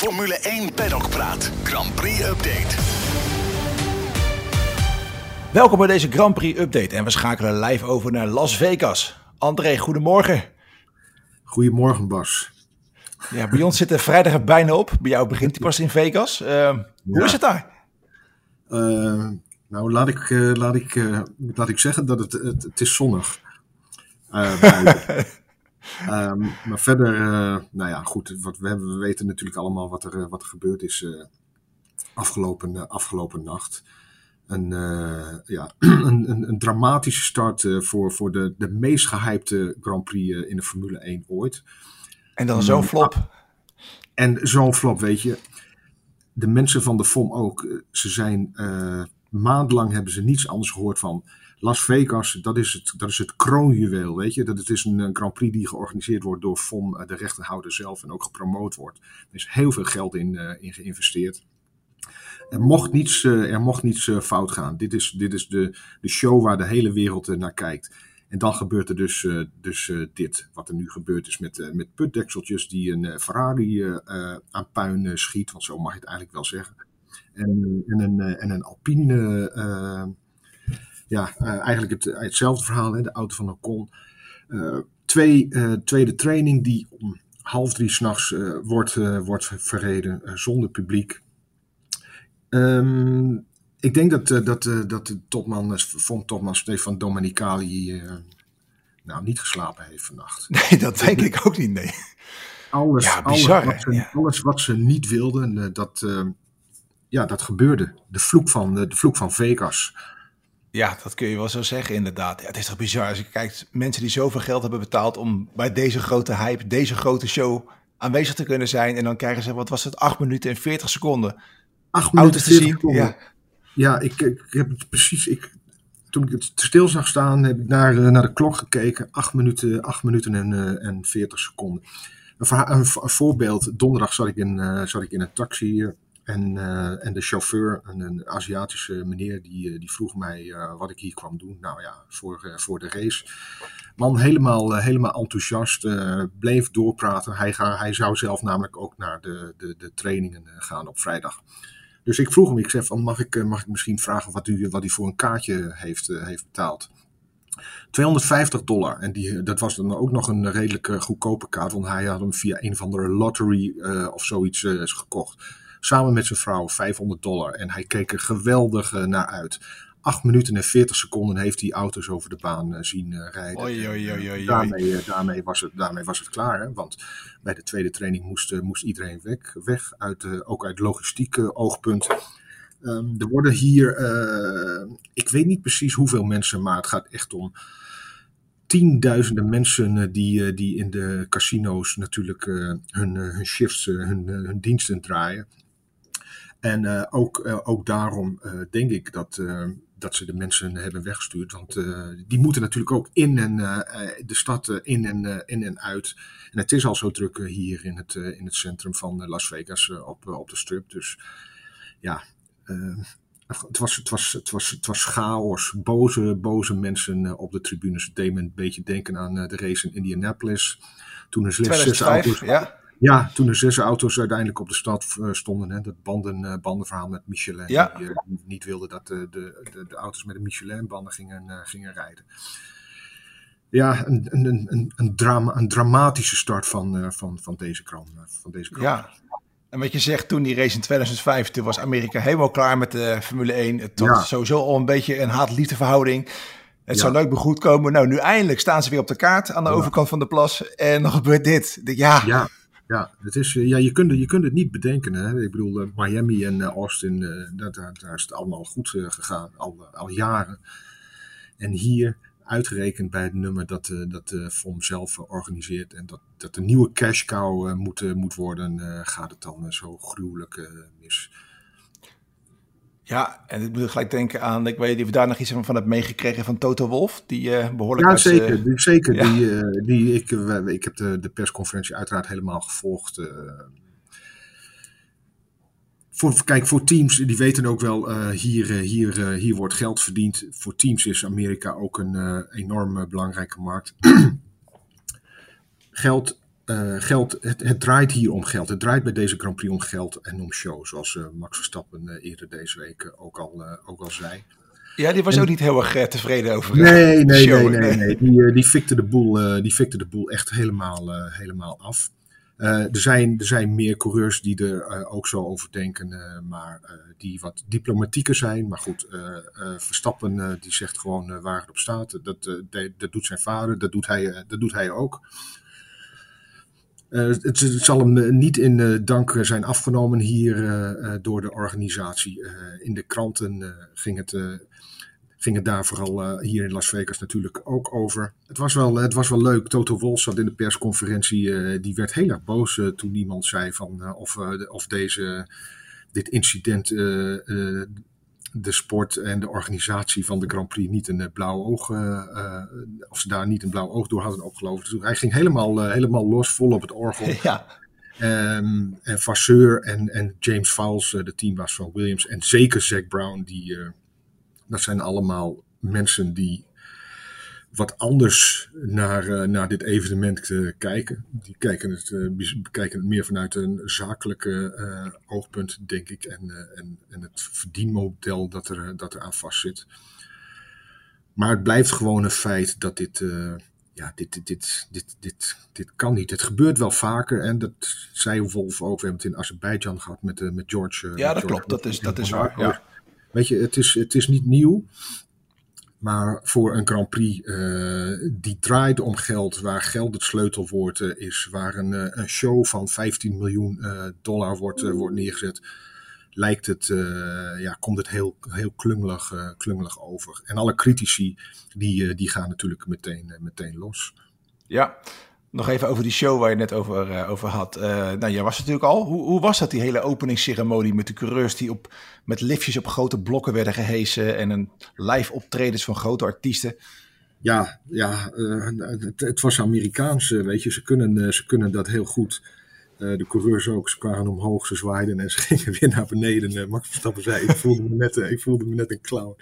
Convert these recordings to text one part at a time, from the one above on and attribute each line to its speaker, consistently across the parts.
Speaker 1: Formule 1 Paddock Praat. Grand Prix Update.
Speaker 2: Welkom bij deze Grand Prix Update en we schakelen live over naar Las Vegas. André, goedemorgen.
Speaker 3: Goedemorgen Bas.
Speaker 2: Ja, bij ons zit de vrijdag er bijna op. Bij jou begint hij pas in Vegas. Uh, hoe
Speaker 3: Ja.
Speaker 2: is het daar?
Speaker 3: Eh, nou, laat ik, eh, laat, ik, eh, laat ik zeggen dat het, het, het is zonnig. Eh, Ehm, maar verder, eh, nou ja, goed. Wat we, hebben, we weten natuurlijk allemaal wat er, eh, wat er gebeurd is eh, afgelopen, afgelopen nacht. Een, ja, een, een, een dramatische start voor, voor de, de meest gehypte Grand Prix in de Formule 1 ooit.
Speaker 2: En dan zo'n flop.
Speaker 3: En zo'n flop, weet je. De mensen van de FOM ook. Ze zijn eh, maandenlang hebben ze niets anders gehoord van Las Vegas. Dat is het, dat is het kroonjuweel, weet je. Dat het is een Grand Prix die georganiseerd wordt door FOM, eh, de rechterhouder zelf, en ook gepromoot wordt. Er is heel veel geld in, eh, geïnvesteerd. Er mocht niets, eh, er mocht niets fout gaan. Dit is, dit is de, de show waar de hele wereld naar kijkt. En dan gebeurt er dus, dus dit, wat er nu gebeurd is met, met putdekseltjes die een Ferrari aan puin schiet, want zo mag je het eigenlijk wel zeggen. En, en, een, en een Alpine, ja, eh, eigenlijk het, hetzelfde verhaal, hè, de auto van Ocon. Eh twee, eh, tweede training die om half drie s'nachts eh wordt, eh, wordt verreden eh, zonder publiek. Ehm, ik denk dat, eh, dat, eh, dat de topman, eh, vond topman Stefan Domenicali eh, nou, niet geslapen heeft vannacht.
Speaker 2: Nee, dat denk ik ook niet, nee.
Speaker 3: Alles,
Speaker 2: Ja,
Speaker 3: alles, wat, ze,
Speaker 2: Ja.
Speaker 3: alles wat ze niet wilden, eh, dat, eh, ja, dat gebeurde. De vloek van, eh, de vloek van Vegas.
Speaker 2: Ja, dat kun je wel zo zeggen, inderdaad. Ja, het is toch bizar als je kijkt, mensen die zoveel geld hebben betaald om bij deze grote hype, deze grote show aanwezig te kunnen zijn. En dan krijgen ze, wat was het, 8 minuten en 40 seconden
Speaker 3: Acht
Speaker 2: auto's te
Speaker 3: 40
Speaker 2: zien.
Speaker 3: seconden.
Speaker 2: Ja,
Speaker 3: Ja, ik, ik heb het precies. Ik, toen ik het stil zag staan, heb ik naar, eh, naar de klok gekeken. 8 minuten, acht minuten en, eh, en 40 seconden. Een voorbeeld. Donderdag zat ik in, eh, zat ik in een taxi. En, eh, en de chauffeur, een, een Aziatische meneer, die, eh, die vroeg mij eh, wat ik hier kwam doen. Nou ja, voor, voor de race. Man, helemaal, helemaal enthousiast. bleef doorpraten. Hij, ga, hij zou zelf namelijk ook naar de, de, de trainingen gaan op vrijdag. Dus ik vroeg hem, ik van, mag ik, mag ik misschien vragen wat u, wat u voor een kaartje heeft, heeft betaald? 250 dollar. En die, dat was dan ook nog een redelijk goedkope kaart, want hij had hem via een of andere lottery of zoiets gekocht. Samen met zijn vrouw 500 dollar. En hij keek er geweldig eh, naar uit. 8 minuten en 40 seconden heeft hij auto's over de baan eh, zien eh, rijden.
Speaker 2: Oei, oei, oei.
Speaker 3: Daarmee, daarmee, was het, daarmee was het klaar. Hè? Want bij de tweede training moest, moest iedereen weg. weg uit, ook uit logistiek oogpunt. Ehm, er worden hier, ik weet niet precies hoeveel mensen, maar het gaat echt om tienduizenden mensen die, die in de casino's natuurlijk hun, hun shifts, hun, hun diensten draaien. En eh, ook, eh, ook daarom eh, denk ik dat, dat ze de mensen hebben weggestuurd. Want die moeten natuurlijk ook in en, de stad in, en, in en uit. En het is al zo druk hier in het, in het centrum van Las Vegas op, op de strip. Dus ja, het, was, het, was, het, was, het was chaos. Boze, boze mensen op de tribunes. Het deed me een beetje denken aan de race in Indianapolis. Toen er slechts zes
Speaker 2: 2005,
Speaker 3: auto's
Speaker 2: ja.
Speaker 3: Ja, toen er zes auto's uiteindelijk op de stad eh, stonden. Hè, dat banden, eh, bandenverhaal met Michelin.
Speaker 2: Ja.
Speaker 3: Die, eh, niet wilden dat de, de, de auto's met de Michelin-banden gingen, gingen rijden. Ja, een, een, een- een, drama, een dramatische start van, van, van deze krant. Van deze.
Speaker 2: Ja. En wat je zegt, toen die race in 2005, toen was Amerika helemaal klaar met de Formule 1. Het was
Speaker 3: Ja.
Speaker 2: sowieso al een beetje een haat-liefde verhouding. Het
Speaker 3: Ja.
Speaker 2: zou leuk goed komen. Nou, nu eindelijk staan ze weer op de kaart aan de
Speaker 3: Ja.
Speaker 2: overkant van de plas. En dan gebeurt dit. Ja,
Speaker 3: Ja, het is, eh, ja je, kunt, je kunt het niet bedenken. Hè? Ik bedoel, eh, Miami en eh, Austin, daar, daar, is het allemaal goed gegaan, al, al jaren. En hier, uitgerekend bij het nummer dat, dat eh FOM zelf organiseert en dat, dat de nieuwe cash cow moet, moet worden, gaat het dan zo gruwelijk mis.
Speaker 2: Ja, en ik moet gelijk denken aan, ik weet niet of je daar nog iets van hebt meegekregen van Toto Wolf, die eh, behoorlijk
Speaker 3: Ja,
Speaker 2: uit, eh,
Speaker 3: zeker. Die, zeker
Speaker 2: ja.
Speaker 3: die, eh, die, ik, ik heb de, de persconferentie uiteraard helemaal gevolgd. voor, kijk, voor teams, die weten ook wel, hier, hier, hier wordt geld verdiend. Voor teams is Amerika ook een enorm belangrijke markt. geld eh, geld, het, het, draait hier om geld. Het draait bij deze Grand Prix om geld en om show. Zoals uh, Max Verstappen uh, eerder deze week ook, al, ook al zei.
Speaker 2: Ja, die was
Speaker 3: en,
Speaker 2: ook niet heel erg tevreden over
Speaker 3: nee, nee, show. Nee, nee, nee. Die, die, fikte de boel, die fikte de boel echt helemaal, helemaal af. er, zijn, er zijn meer coureurs die er ook zo over denken, maar die wat diplomatieker zijn. Maar goed, Verstappen die zegt gewoon waar het op staat. Dat, dat doet zijn vader, dat doet hij, dat doet hij ook. Uh, het, zal hem niet in uh, dank zijn afgenomen hier door de organisatie. in de kranten ging, het, ging het daar vooral hier in Las Vegas natuurlijk ook over. Het was wel, het was wel leuk. Toto Wolff zat in de persconferentie. die werd heel erg boos toen iemand zei van, of, of deze, dit incident de sport en de organisatie van de Grand Prix niet een blauw oog, uh, of ze daar niet een blauw oog door hadden opgelopen. Dus hij ging helemaal, uh, helemaal los, vol op het orgel.
Speaker 2: Ja.
Speaker 3: Um, en Vasseur en, en James Fowles, de teambaas van Williams, en zeker Zack Brown, die, dat zijn allemaal mensen die wat anders naar, uh, naar dit evenement uh, kijken. Die kijken het, uh, bekijken het meer vanuit een zakelijke oogpunt, denk ik. En, en, en het verdienmodel dat er, dat er aan vastzit. Maar het blijft gewoon een feit dat dit, ja, dit, dit, dit, dit, dit, dit kan niet. Het gebeurt wel vaker. En dat zei Wolf ook. We hebben het in Azerbeidzjan gehad met, met George.
Speaker 2: Ja, dat
Speaker 3: George
Speaker 2: klopt. Dat is, dat is waar. Ja.
Speaker 3: Weet je, het is, het is niet nieuw. Maar voor een Grand Prix uh, die draait om geld, waar geld het sleutelwoord uh, is, waar een, uh, een, show van 15 miljoen dollar wordt, wordt neergezet, lijkt het, ja, komt het heel, heel klungelig, klungelig over. En alle critici die, die gaan natuurlijk meteen, meteen los.
Speaker 2: Ja, nog even over die show waar je net over, uh, over had. Uh, nou, jij was natuurlijk al. Hoe, hoe was dat, die hele openingsceremonie met de coureurs die op, met liftjes op grote blokken werden gehesen en een live optredens van grote artiesten?
Speaker 3: Ja, ja uh, het, het, was Amerikaans, weet je. Ze kunnen, ze kunnen dat heel goed. de coureurs ook, ze kwamen omhoog, ze zwaaiden en ze gingen weer naar beneden. Max Verstappen zei, ik voelde me net, ik voelde me net een clown.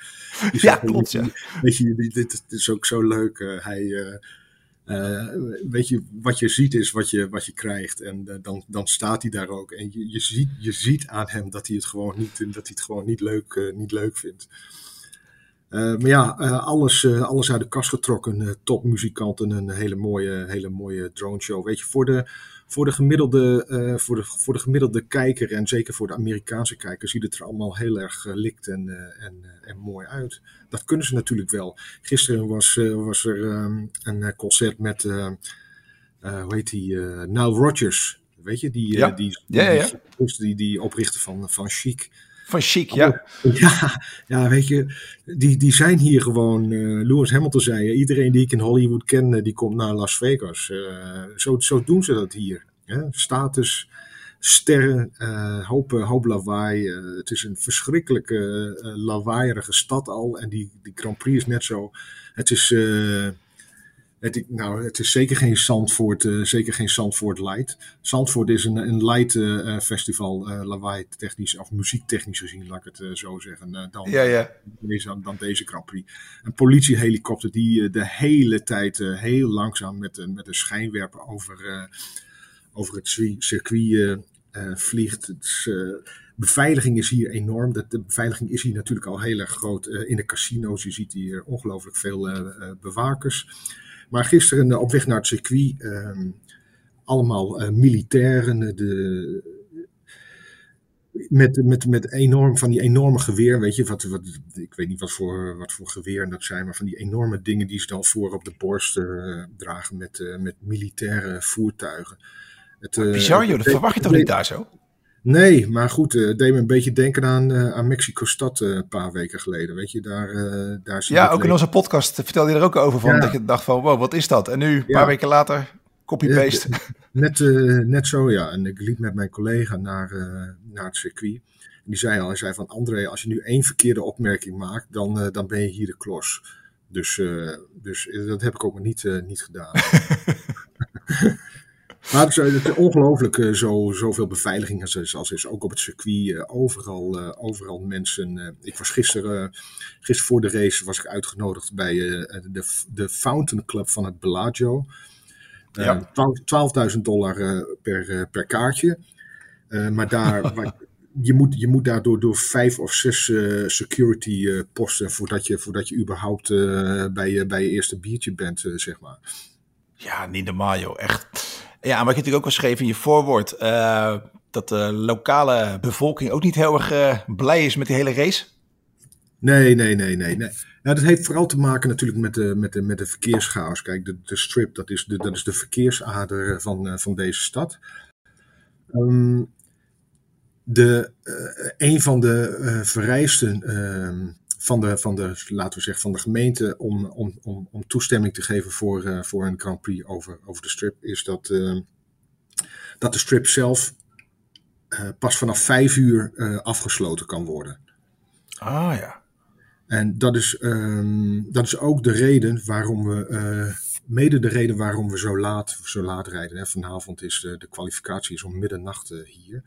Speaker 2: Die ja, klopt, ja.
Speaker 3: Weet je, dit, dit is ook zo leuk. hij weet je, wat je ziet is wat je, wat je krijgt. En uh, dan, dan staat hij daar ook. En je, je, ziet, je ziet aan hem dat hij het gewoon niet, dat hij het gewoon niet, leuk, uh, niet leuk vindt. Maar ja, alles, alles uit de kast getrokken. topmuzikanten, een hele mooie, hele mooie drone show. Weet je, voor de, voor de, gemiddelde, uh, voor, de, voor de gemiddelde kijker en zeker voor de Amerikaanse kijker ziet het er allemaal heel erg uh, likt en, uh, en, en mooi uit. Dat kunnen ze natuurlijk wel. Gisteren was, was er um, een concert met, hoe heet die, Nile Rodgers. Weet je, die,
Speaker 2: ja.
Speaker 3: die,
Speaker 2: ja, ja,
Speaker 3: die, die, die oprichter van, van Chic.
Speaker 2: Van Chic, ja.
Speaker 3: Ja, ja weet je, die, die zijn hier gewoon. Uh, Lewis Hamilton zei: iedereen die ik in Hollywood ken, uh, die komt naar Las Vegas. Uh, zo, zo doen ze dat hier. Hè? Status, sterren, hoop, hoop lawaai. het is een verschrikkelijke lawaaierige stad al. En die, die Grand Prix is net zo. Het is. Het, nou, het is zeker geen Zandvoort, uh, zeker geen Zandvoort Light. Zandvoort is een, een light uh, festival, uh, lawaai technisch of muziektechnisch gezien, laat ik het zo zeggen, dan,
Speaker 2: ja, ja.
Speaker 3: Deze, dan deze Grand Prix. Een politiehelikopter die de hele tijd heel langzaam met, met een schijnwerper over, over het circuit vliegt. Is, beveiliging is hier enorm. De, de, beveiliging is hier natuurlijk al heel erg groot in de casino's. Je ziet hier ongelooflijk veel bewakers. Maar gisteren op weg naar het circuit, um, allemaal uh, militairen, de, met, met, met enorm, van die enorme geweer, weet je, wat, wat, ik weet niet wat voor, wat voor geweer dat zijn, maar van die enorme dingen die ze dan voor op de borst uh, dragen met, uh, met militaire voertuigen.
Speaker 2: Het, Bizar joh, dat verwacht je toch niet daar zo?
Speaker 3: Nee, maar goed, het uh, deed me een beetje denken aan, uh, aan Mexico-stad uh, een paar weken geleden. Weet je, daar, daar
Speaker 2: Ja, ook in onze podcast vertelde je er ook over van. Ja. Dat je dacht van, wow, wat is dat? En nu, een ja. paar weken later, copy-paste.
Speaker 3: net, net zo, ja. En ik liep met mijn collega naar, naar het circuit. En die zei al, hij zei van, André, als je nu één verkeerde opmerking maakt, dan, dan ben je hier de klos. Dus, dus dat heb ik ook maar niet, niet gedaan. Maar het is, is ongelooflijk uh, zo, zoveel beveiliging als, als is. Ook op het circuit, uh, overal, uh, overal mensen. ik was gisteren, gisteren voor de race was ik uitgenodigd bij de, de Fountain Club van het Bellagio. Eh,
Speaker 2: Ja.
Speaker 3: 12 12.000 dollar eh, per, eh, per kaartje. Eh, maar daar, je, moet, je moet daardoor door vijf of zes eh, security eh, posten voordat je, voordat je überhaupt eh, bij, je, bij je eerste biertje bent, eh, zeg maar.
Speaker 2: Ja, niet normaal joh, echt. Ja, maar ik heb natuurlijk ook geschreven in je voorwoord eh, dat de lokale bevolking ook niet heel erg eh, blij is met die hele race.
Speaker 3: Nee, nee, nee, nee. nee. Ja, dat heeft vooral te maken natuurlijk met de, met de, met de verkeerschaos. Kijk, de, de strip, dat is de, dat is de verkeersader van, eh, van deze stad. Ehm, de, een van de vereisten ehm, van, de, van, de, laten we zeggen, van de gemeente om, om, om, om toestemming te geven voor, eh, voor een Grand Prix over, over de strip, is dat, eh, dat de strip zelf eh, pas vanaf vijf uur afgesloten kan worden.
Speaker 2: Ah ja.
Speaker 3: En dat is, ehm, dat is ook de reden waarom we, mede de reden waarom we zo laat, zo laat rijden. Hè. Vanavond is de, de kwalificatie is om middernacht hier.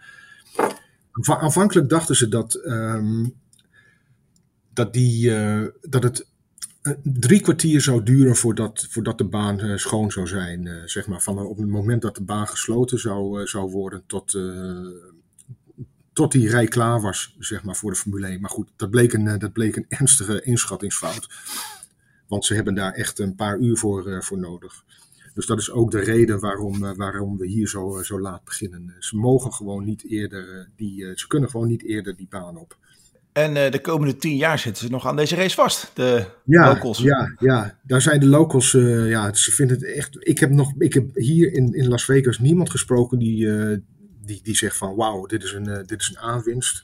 Speaker 3: Aanva- aanvankelijk dachten ze dat, ehm, dat, die, eh, dat het eh, drie kwartier zou duren voordat, voordat de baan eh, schoon zou zijn. zeg maar, van op het moment dat de baan gesloten zou, zou worden tot, tot die rij klaar was, zeg maar, voor de Formule 1. Maar goed, dat bleek een, dat bleek een ernstige inschattingsfout. Want ze hebben daar echt een paar uur voor, voor nodig. Dus dat is ook de reden waarom, waarom we hier zo, zo laat beginnen. Ze mogen gewoon niet eerder, die, ze kunnen gewoon niet eerder die baan op.
Speaker 2: En eh, de komende tien jaar zitten ze nog aan deze race vast, de
Speaker 3: Ja,
Speaker 2: locals.
Speaker 3: ja, ja, daar zijn de locals, eh, ja, ze vinden het echt. Ik heb, nog, ik heb hier in, in Las Vegas niemand gesproken die, eh, die, die zegt van wauw, dit, is een, dit is een aanwinst.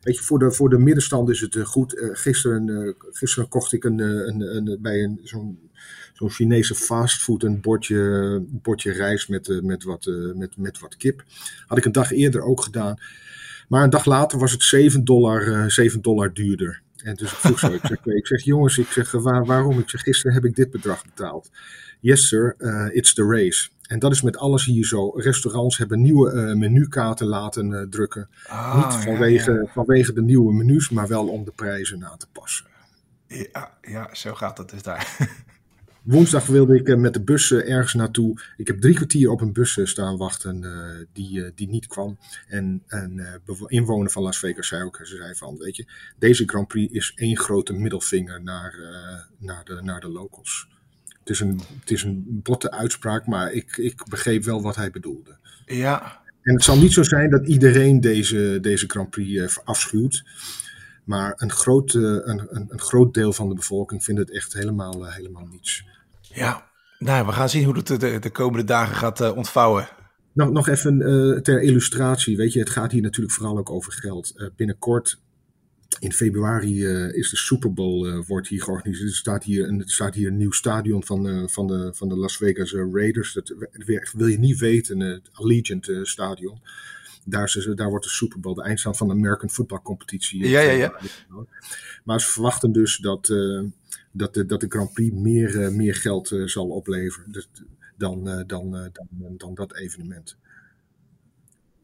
Speaker 3: Weet je, voor de, voor de middenstand is het goed. Gisteren, gisteren kocht ik een, een, een, bij een, zo'n, zo'n Chinese fastfood een bordje, een bordje rijst met, met, wat, met, met wat kip. Had ik een dag eerder ook gedaan. Maar een dag later was het 7 dollar, eh, 7 dollar duurder. En dus ik vroeg zo, ik zeg, ik zeg jongens, ik zeg, waar, waarom? Ik zeg, gisteren heb ik dit bedrag betaald. Yes sir, eh, it's the race. En dat is met alles hier zo. Restaurants hebben nieuwe eh, menukaarten laten eh, drukken.
Speaker 2: Ah,
Speaker 3: Niet
Speaker 2: ja,
Speaker 3: vanwege,
Speaker 2: ja.
Speaker 3: vanwege de nieuwe menus, maar wel om de prijzen aan te passen.
Speaker 2: Ja, ja, zo gaat het dus daar.
Speaker 3: Woensdag wilde ik eh, met de bus ergens naartoe. Ik heb drie kwartier op een bus eh, staan wachten eh, die, die niet kwam. En een inwoner van Las Vegas zei ook, ze zei van, weet je, deze Grand Prix is één grote middelvinger naar, naar, de, naar de locals. Het is, een, het is een botte uitspraak, maar ik, ik begreep wel wat hij bedoelde.
Speaker 2: ja,
Speaker 3: En het zal niet zo zijn dat iedereen deze, deze Grand Prix afschuwt. Maar een groot, eh, een, een, een groot deel van de bevolking vindt het echt helemaal, eh, helemaal niets.
Speaker 2: ja. Nou, we gaan zien hoe het de, de, de komende dagen gaat eh, ontvouwen.
Speaker 3: Nog, nog even ter illustratie. Weet je, het gaat hier natuurlijk vooral ook over geld. Binnenkort, in februari, eh, is de Super Bowl wordt hier georganiseerd. Er staat hier een, er staat hier een nieuw stadion van, van, de, van de Las Vegas Raiders. Dat wil je niet weten, het Allegiant Stadion. Daar, is, daar wordt de Super Bowl, de eindstand van de American Football Competitie.
Speaker 2: Ja, ja, ja.
Speaker 3: Maar ze verwachten dus dat, eh, dat, de, dat de Grand Prix meer, eh, meer geld eh, zal opleveren dus, dan, dan, dan, dan dat evenement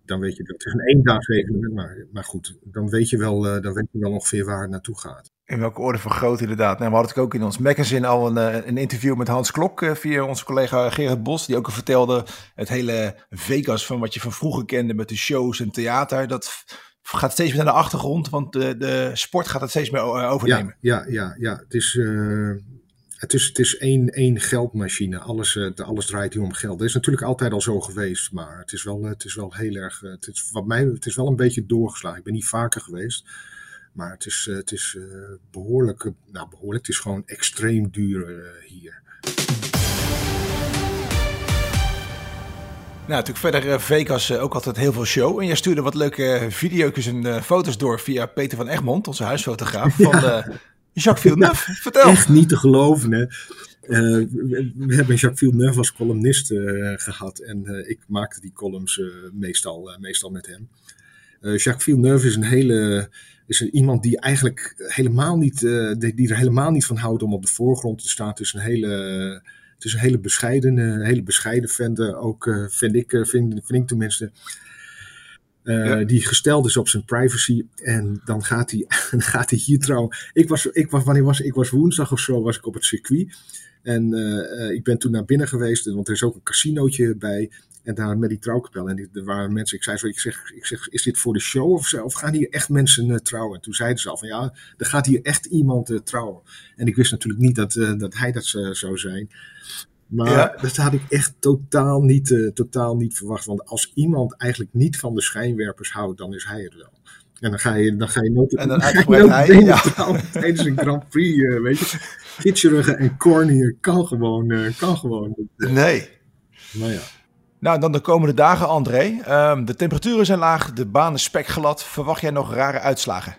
Speaker 3: dan weet je dat het is een eendaags evenement, maar, maar goed, dan weet, je wel, dan weet je wel ongeveer waar het naartoe gaat.
Speaker 2: In welke orde van grootte inderdaad. Nou, we hadden ook in ons magazine al een, eh, een interview met Hans Klok eh, via onze collega Gerard Bos. Die ook vertelde het hele Vegas van wat je van vroeger kende met de shows en theater. Dat gaat steeds meer naar de achtergrond, want de, de sport gaat het steeds meer eh, overnemen.
Speaker 3: Ja, ja, ja. Het is, het is, het is één, één geldmachine. Alles, alles draait hier om geld. Dat is natuurlijk altijd al zo geweest, maar het is wel, het is wel heel erg. Het is, wat mij, het is wel een beetje doorgeslagen. Ik ben niet vaker geweest. Maar het is, eh, het is eh, behoorlijk, eh, nou behoorlijk, het is gewoon extreem duur hier.
Speaker 2: Nou, natuurlijk verder Vegas ook altijd heel veel show. En jij stuurde wat leuke video's en foto's door via Peter van Egmond, onze huisfotograaf, van Jacques Villeneuve. Vertel.
Speaker 3: Echt niet te geloven, hè. We, we hebben Jacques Villeneuve als columnist eh, gehad en ik maakte die columns meestal, meestal met hem. Jacques Villeneuve is een hele, is een, iemand die eigenlijk helemaal niet, eh, die, die er helemaal niet van houdt om op de voorgrond te staan. Het is een hele, het is een hele bescheiden, een hele bescheiden vent, ook eh, vind ik, eh, vind, vind ik tenminste.
Speaker 2: Ja.
Speaker 3: Die gesteld is op zijn privacy. En dan gaat hij, gaat hij hier trouwen. Ik was, ik was, wanneer was ik? was woensdag of zo, was ik op het circuit. En ik ben toen naar binnen geweest, want er is ook een casinootje bij. En daar met die trouwkapel. En die, er waren mensen, ik zei zo, ik zeg, ik zeg, is dit voor de show of, zo? of gaan hier echt mensen eh, trouwen? En toen zeiden ze al van ja, er gaat hier echt iemand eh, trouwen. En ik wist natuurlijk niet dat, eh, dat hij dat zou zijn. Maar
Speaker 2: Ja.
Speaker 3: dat had ik echt totaal niet, totaal niet verwacht. Want als iemand eigenlijk niet van de schijnwerpers houdt, dan is hij het wel. En dan ga je, dan ga je nooit
Speaker 2: En dan
Speaker 3: ga je
Speaker 2: uitgebreid hij, ja.
Speaker 3: tijdens een Grand Prix, weet je. En cornier kan gewoon, kan gewoon.
Speaker 2: Nee.
Speaker 3: Nou ja.
Speaker 2: Nou, dan de komende dagen, André. Ehm, de temperaturen zijn laag, de baan is spekglad. Verwacht jij nog rare uitslagen?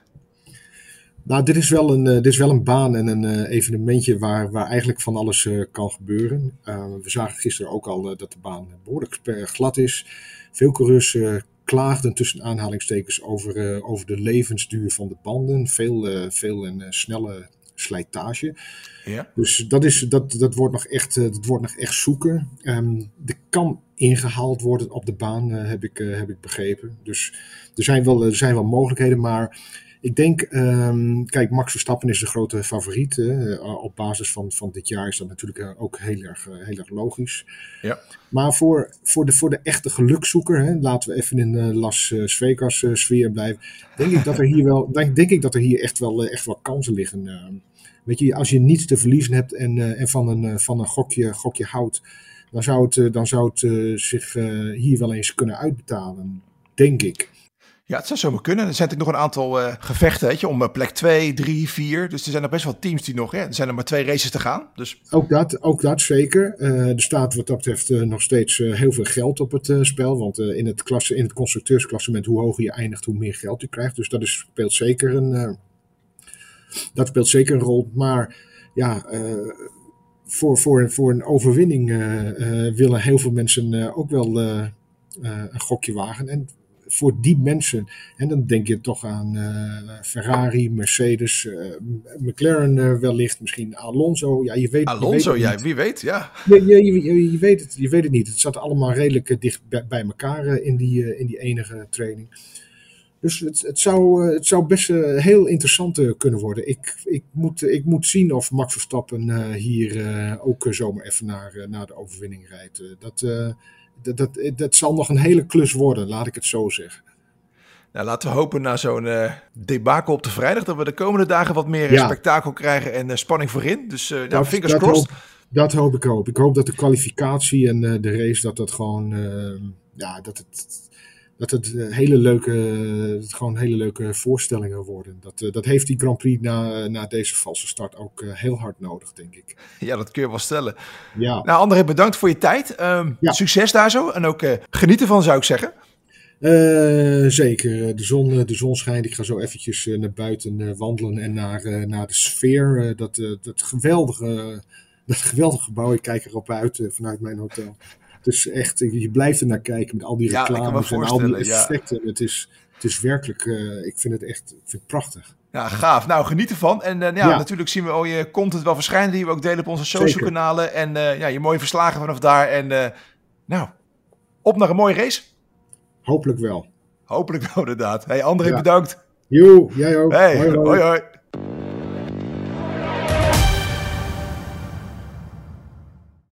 Speaker 3: Nou, dit is wel een, eh, dit is wel een baan en een eh, evenementje waar, waar eigenlijk van alles eh, kan gebeuren. Eh, we zagen gisteren ook al dat de baan behoorlijk glad is. Veel coureurs klaagden tussen aanhalingstekens over, over de levensduur van de banden. Veel, veel en snelle slijtage.
Speaker 2: Ja.
Speaker 3: Dus dat, is, dat, dat, wordt nog echt, eh, dat wordt nog echt zoeken. Ehm er kan ingehaald worden op de baan, eh, heb, ik, eh, heb ik begrepen. Dus er zijn wel, er zijn wel mogelijkheden, maar ik denk, ehm, kijk, Max Verstappen is de grote favoriet. Eh, op basis van, van dit jaar is dat natuurlijk eh, ook heel erg, eh, heel erg logisch.
Speaker 2: Ja.
Speaker 3: Maar voor, voor, de, voor de echte gelukzoeker, hè, laten we even in de Las Vegas sfeer blijven. Denk ik dat er hier wel, denk, denk ik dat er hier echt wel, echt wel kansen liggen. eh. weet je, als je niets te verliezen hebt en, en van een, van een gokje, gokje houdt, dan zou het, dan zou het zich hier wel eens kunnen uitbetalen. Denk ik.
Speaker 2: Ja, het zou zomaar kunnen. Er zijn natuurlijk nog een aantal eh, gevechten weet je, om eh, plek 2, 3, 4. Dus er zijn nog best wel teams die nog... Er zijn er maar twee races te gaan. Dus
Speaker 3: Ook dat, ook dat zeker. Eh, er staat wat dat betreft nog steeds heel veel geld op het spel. Want in, het klasse, in het constructeursklassement, hoe hoger je eindigt, hoe meer geld je krijgt. Dus dat is, speelt, zeker een, dat speelt zeker een rol. Maar ja, voor, voor, voor een overwinning willen heel veel mensen ook wel een gokje wagen. En voor die mensen, en dan denk je toch aan eh, Ferrari, Mercedes, eh, McLaren eh, wellicht, misschien Alonso. Ja, je weet,
Speaker 2: Alonso, ja,
Speaker 3: niet.
Speaker 2: wie weet, ja.
Speaker 3: Je, je, je, je weet het, je weet het niet. Het zat allemaal redelijk dicht bij, bij elkaar in, die, in die enige training. Dus het, het, zou, het zou best heel interessant kunnen worden. Ik, ik, moet, ik moet zien of Max Verstappen hier ook zomaar even naar, naar de overwinning rijdt. Dat, dat, dat, dat zal nog een hele klus worden, laat ik het zo zeggen.
Speaker 2: Nou, laten we hopen na zo'n eh debakel op de vrijdag... dat we de komende dagen wat meer eh,
Speaker 3: Ja.
Speaker 2: spektakel krijgen en eh, spanning voorin. Dus nou,
Speaker 3: Dat-
Speaker 2: fingers
Speaker 3: dat
Speaker 2: crossed.
Speaker 3: hoop- Dat hoop ik ook. Ik hoop dat de kwalificatie en de race, dat dat gewoon, ja, dat het, dat het eh, hele leuke, dat het gewoon hele leuke voorstellingen worden. Dat, eh, dat heeft die Grand Prix na, na deze valse start ook eh, heel hard nodig, denk ik.
Speaker 2: Ja, dat kun je wel stellen.
Speaker 3: Ja,
Speaker 2: Nou, André, bedankt voor je tijd. Ehm,
Speaker 3: Ja.
Speaker 2: Succes daar zo. En ook genieten van, zou ik zeggen.
Speaker 3: Zeker. De zon, de zon schijnt. Ik ga zo eventjes naar buiten wandelen en naar, naar de sfeer. dat, dat, geweldige, dat geweldige gebouw. Ik kijk erop uit vanuit mijn hotel. Het is echt, je blijft er naar kijken met al die
Speaker 2: Ja,
Speaker 3: reclames en al die
Speaker 2: ja.
Speaker 3: effecten. Het, is, het is werkelijk, eh, ik vind het echt ik vind het prachtig.
Speaker 2: Ja, gaaf. Nou, geniet ervan. En eh, ja,
Speaker 3: Ja.
Speaker 2: natuurlijk zien we al je content wel verschijnen... die we ook delen op onze social kanalen. En eh, ja, je mooie verslagen vanaf daar. En nou, op naar een mooie race.
Speaker 3: Hopelijk wel.
Speaker 2: Hopelijk wel inderdaad. Hey André,
Speaker 3: Ja.
Speaker 2: bedankt.
Speaker 3: Jo, jij ook.
Speaker 2: Hey,
Speaker 3: Hoi, hoi.
Speaker 2: hoi hoi.